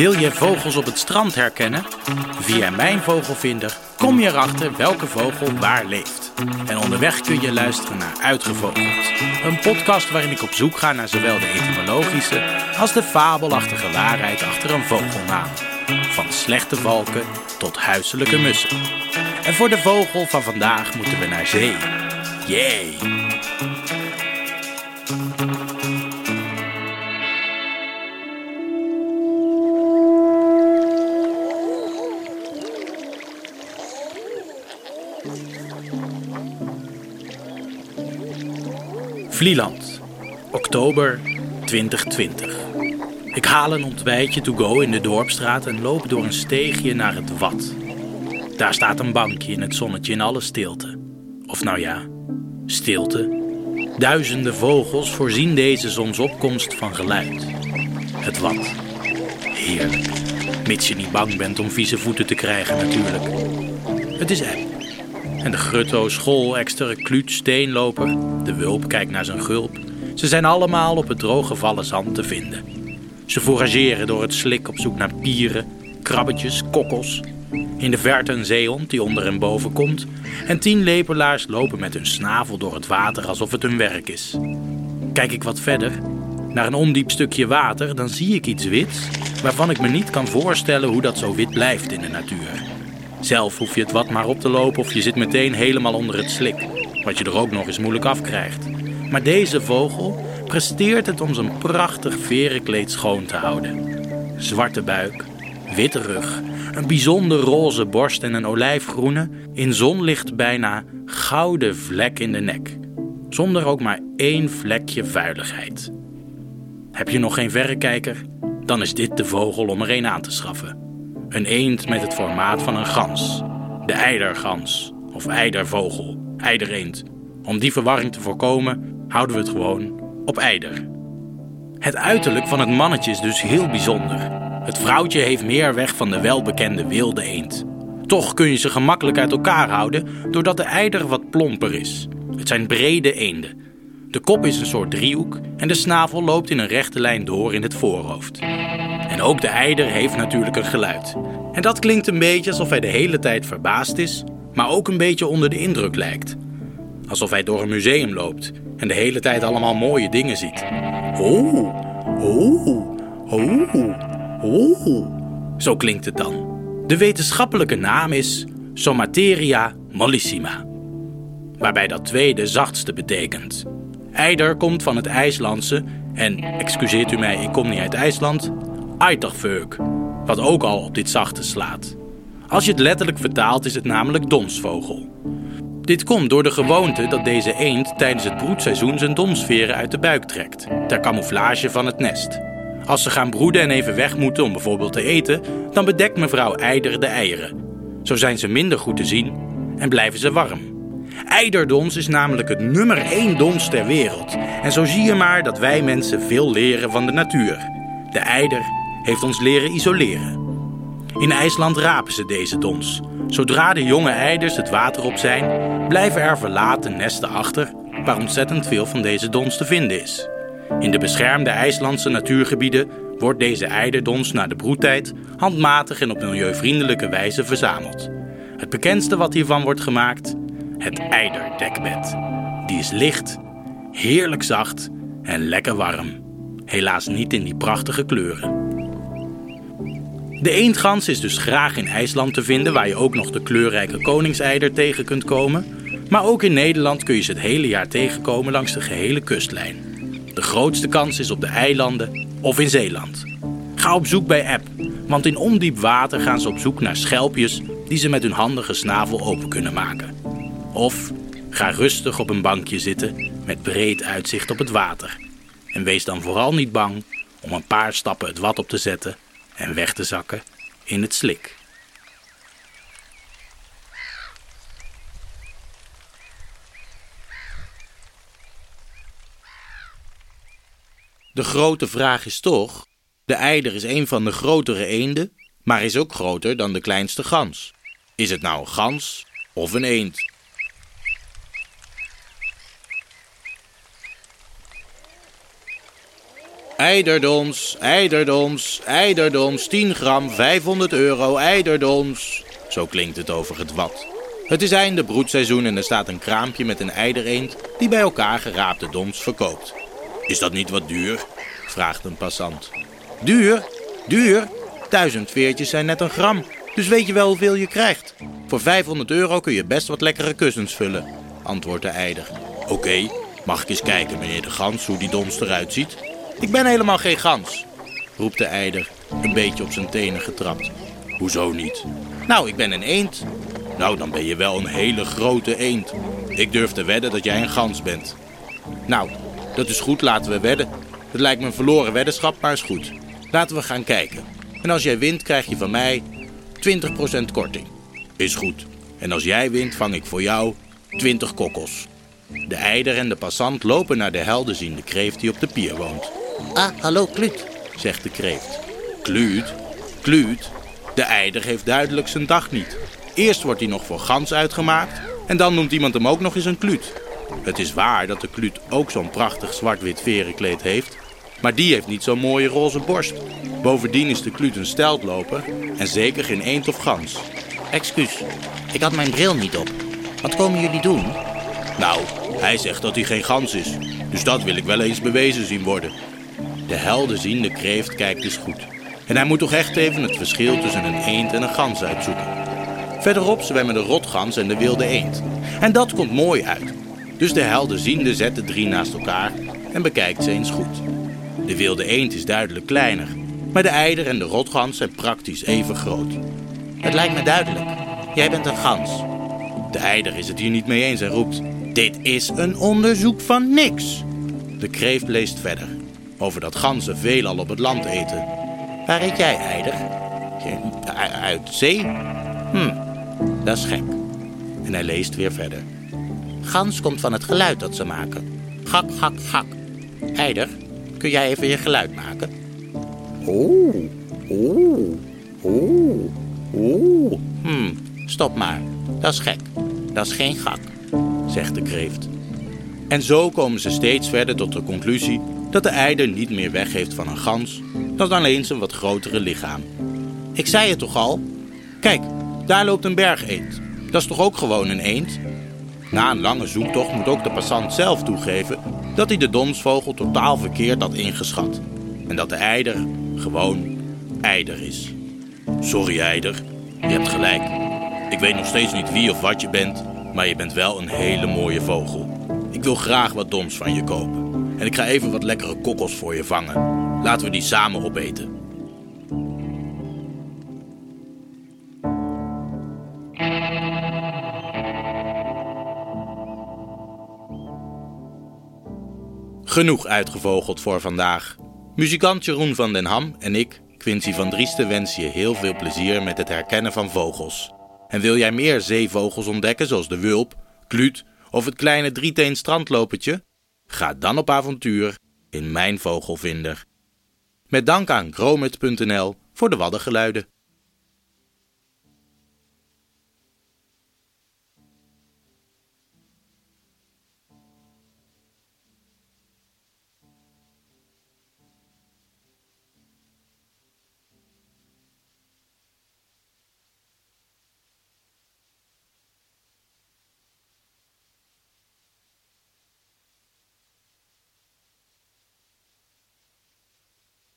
Wil je vogels op het strand herkennen? Via mijn vogelvinder kom je erachter welke vogel waar leeft. En onderweg kun je luisteren naar Uitgevogeld. Een podcast waarin ik op zoek ga naar zowel de etymologische als de fabelachtige waarheid achter een vogelnaam. Van slechte valken tot huiselijke mussen. En voor de vogel van vandaag moeten we naar zee. Yay! Vlieland, oktober 2020. Ik haal een ontbijtje to go in de dorpstraat en loop door een steegje naar het Wat. Daar staat een bankje in het zonnetje in alle stilte. Of nou ja, stilte. Duizenden vogels voorzien deze zonsopkomst van geluid. Het Wat. Heerlijk. Mits je niet bang bent om vieze voeten te krijgen natuurlijk. Het is eb. En de grutto, school, extra kluut, steenloper. De wulp kijkt naar zijn gulp. Ze zijn allemaal op het drooggevallen zand te vinden. Ze forageren door het slik op zoek naar pieren, krabbetjes, kokkels. In de verte een zeehond die onder en boven komt. En tien lepelaars lopen met hun snavel door het water alsof het hun werk is. Kijk ik wat verder, naar een ondiep stukje water, dan zie ik iets wits... waarvan ik me niet kan voorstellen hoe dat zo wit blijft in de natuur. Zelf hoef je het wat maar op te lopen of je zit meteen helemaal onder het slik. Wat je er ook nog eens moeilijk afkrijgt. Maar deze vogel presteert het om zijn prachtig verenkleed schoon te houden. Zwarte buik, witte rug, een bijzonder roze borst en een olijfgroene, in zonlicht bijna gouden vlek in de nek. Zonder ook maar één vlekje vuiligheid. Heb je nog geen verrekijker? Dan is dit de vogel om er een aan te schaffen. Een eend met het formaat van een gans. De eidergans of eidervogel, eidereend. Om die verwarring te voorkomen houden we het gewoon op eider. Het uiterlijk van het mannetje is dus heel bijzonder. Het vrouwtje heeft meer weg van de welbekende wilde eend. Toch kun je ze gemakkelijk uit elkaar houden doordat de eider wat plomper is. Het zijn brede eenden. De kop is een soort driehoek en de snavel loopt in een rechte lijn door in het voorhoofd. En ook de eider heeft natuurlijk een geluid. En dat klinkt een beetje alsof hij de hele tijd verbaasd is, maar ook een beetje onder de indruk lijkt. Alsof hij door een museum loopt en de hele tijd allemaal mooie dingen ziet. Oh, oh, oh, oh. Zo klinkt het dan. De wetenschappelijke naam is Somateria mollissima. Waarbij dat tweede zachtste betekent. Eider komt van het IJslandse en, excuseert u mij, ik kom niet uit IJsland, Eiderveuk, wat ook al op dit zachte slaat. Als je het letterlijk vertaalt is het namelijk donsvogel. Dit komt door de gewoonte dat deze eend tijdens het broedseizoen zijn donsveren uit de buik trekt, ter camouflage van het nest. Als ze gaan broeden en even weg moeten om bijvoorbeeld te eten, dan bedekt mevrouw Eider de eieren. Zo zijn ze minder goed te zien en blijven ze warm. Eiderdons is namelijk het nummer één dons ter wereld. En zo zie je maar dat wij mensen veel leren van de natuur. De eider heeft ons leren isoleren. In IJsland rapen ze deze dons. Zodra de jonge eiders het water op zijn, blijven er verlaten nesten achter waar ontzettend veel van deze dons te vinden is. In de beschermde IJslandse natuurgebieden wordt deze eiderdons na de broedtijd handmatig en op milieuvriendelijke wijze verzameld. Het bekendste wat hiervan wordt gemaakt het eiderdekbed. Die is licht, heerlijk zacht en lekker warm. Helaas niet in die prachtige kleuren. De eendgans is dus graag in IJsland te vinden, waar je ook nog de kleurrijke koningseider tegen kunt komen. Maar ook in Nederland kun je ze het hele jaar tegenkomen langs de gehele kustlijn. De grootste kans is op de eilanden of in Zeeland. Ga op zoek bij App, want in ondiep water gaan ze op zoek naar schelpjes die ze met hun handige snavel open kunnen maken. Of ga rustig op een bankje zitten met breed uitzicht op het water. En wees dan vooral niet bang om een paar stappen het wat op te zetten en weg te zakken in het slik. De grote vraag is toch: de eider is een van de grotere eenden, maar is ook groter dan de kleinste gans. Is het nou een gans of een eend? Eiderdoms, eiderdoms, eiderdoms, 10 gram, 500 euro, eiderdoms. Zo klinkt het over het wat. Het is einde broedseizoen en er staat een kraampje met een eidereend die bij elkaar geraapte doms verkoopt. Is dat niet wat duur? vraagt een passant. Duur? Duur? Duizend veertjes zijn net een gram, dus weet je wel hoeveel je krijgt. Voor 500 euro kun je best wat lekkere kussens vullen, antwoordt de eider. Oké, mag ik eens kijken, meneer de gans, hoe die doms eruit ziet? Ik ben helemaal geen gans, roept de eider, een beetje op zijn tenen getrapt. Hoezo niet? Nou, ik ben een eend. Nou, dan ben je wel een hele grote eend. Ik durf te wedden dat jij een gans bent. Nou, dat is goed, laten we wedden. Het lijkt me een verloren weddenschap, maar is goed. Laten we gaan kijken. En als jij wint, krijg je van mij 20% korting. Is goed. En als jij wint, vang ik voor jou 20 kokkels. De eider en de passant lopen naar de helderziende kreeft die op de pier woont. Ah, hallo Kluut, zegt de kreeft. Kluut? Kluut? De eider heeft duidelijk zijn dag niet. Eerst wordt hij nog voor gans uitgemaakt en dan noemt iemand hem ook nog eens een kluut. Het is waar dat de kluut ook zo'n prachtig zwart-wit verenkleed heeft, maar die heeft niet zo'n mooie roze borst. Bovendien is de kluut een steltloper en zeker geen eend of gans. Excuus, ik had mijn bril niet op. Wat komen jullie doen? Nou, hij zegt dat hij geen gans is, dus dat wil ik wel eens bewezen zien worden. De helderziende kreeft kijkt eens goed. En hij moet toch echt even het verschil tussen een eend en een gans uitzoeken. Verderop zwemmen de rotgans en de wilde eend. En dat komt mooi uit. Dus de helderziende zet de drie naast elkaar en bekijkt ze eens goed. De wilde eend is duidelijk kleiner, maar de eider en de rotgans zijn praktisch even groot. Het lijkt me duidelijk. Jij bent een gans. De eider is het hier niet mee eens en roept: Dit is een onderzoek van niks. De kreeft leest verder over dat ganzen veelal op het land eten. Waar eet jij, eider? Uit zee? Hm, dat is gek. En hij leest weer verder. Gans komt van het geluid dat ze maken. Gak, gak, gak. Eider, kun jij even je geluid maken? Oeh, oeh, oeh, oeh. Hm, stop maar. Dat is gek. Dat is geen gak, zegt de kreeft. En zo komen ze steeds verder tot de conclusie dat de eider niet meer weggeeft van een gans dan alleen zijn wat grotere lichaam. Ik zei het toch al? Kijk, daar loopt een bergeend. Dat is toch ook gewoon een eend? Na een lange zoektocht moet ook de passant zelf toegeven dat hij de donsvogel totaal verkeerd had ingeschat. En dat de eider gewoon eider is. Sorry eider, je hebt gelijk. Ik weet nog steeds niet wie of wat je bent, maar je bent wel een hele mooie vogel. Ik wil graag wat doms van je kopen. En ik ga even wat lekkere kokkels voor je vangen. Laten we die samen opeten. Genoeg uitgevogeld voor vandaag. Muzikant Jeroen van den Ham en ik, Quincy van Driesten, wensen je heel veel plezier met het herkennen van vogels. En wil jij meer zeevogels ontdekken, zoals de wulp, kluut of het kleine drieteen strandlopertje? Ga dan op avontuur in Mijn Vogelvinder. Met dank aan gromit.nl voor de waddengeluiden.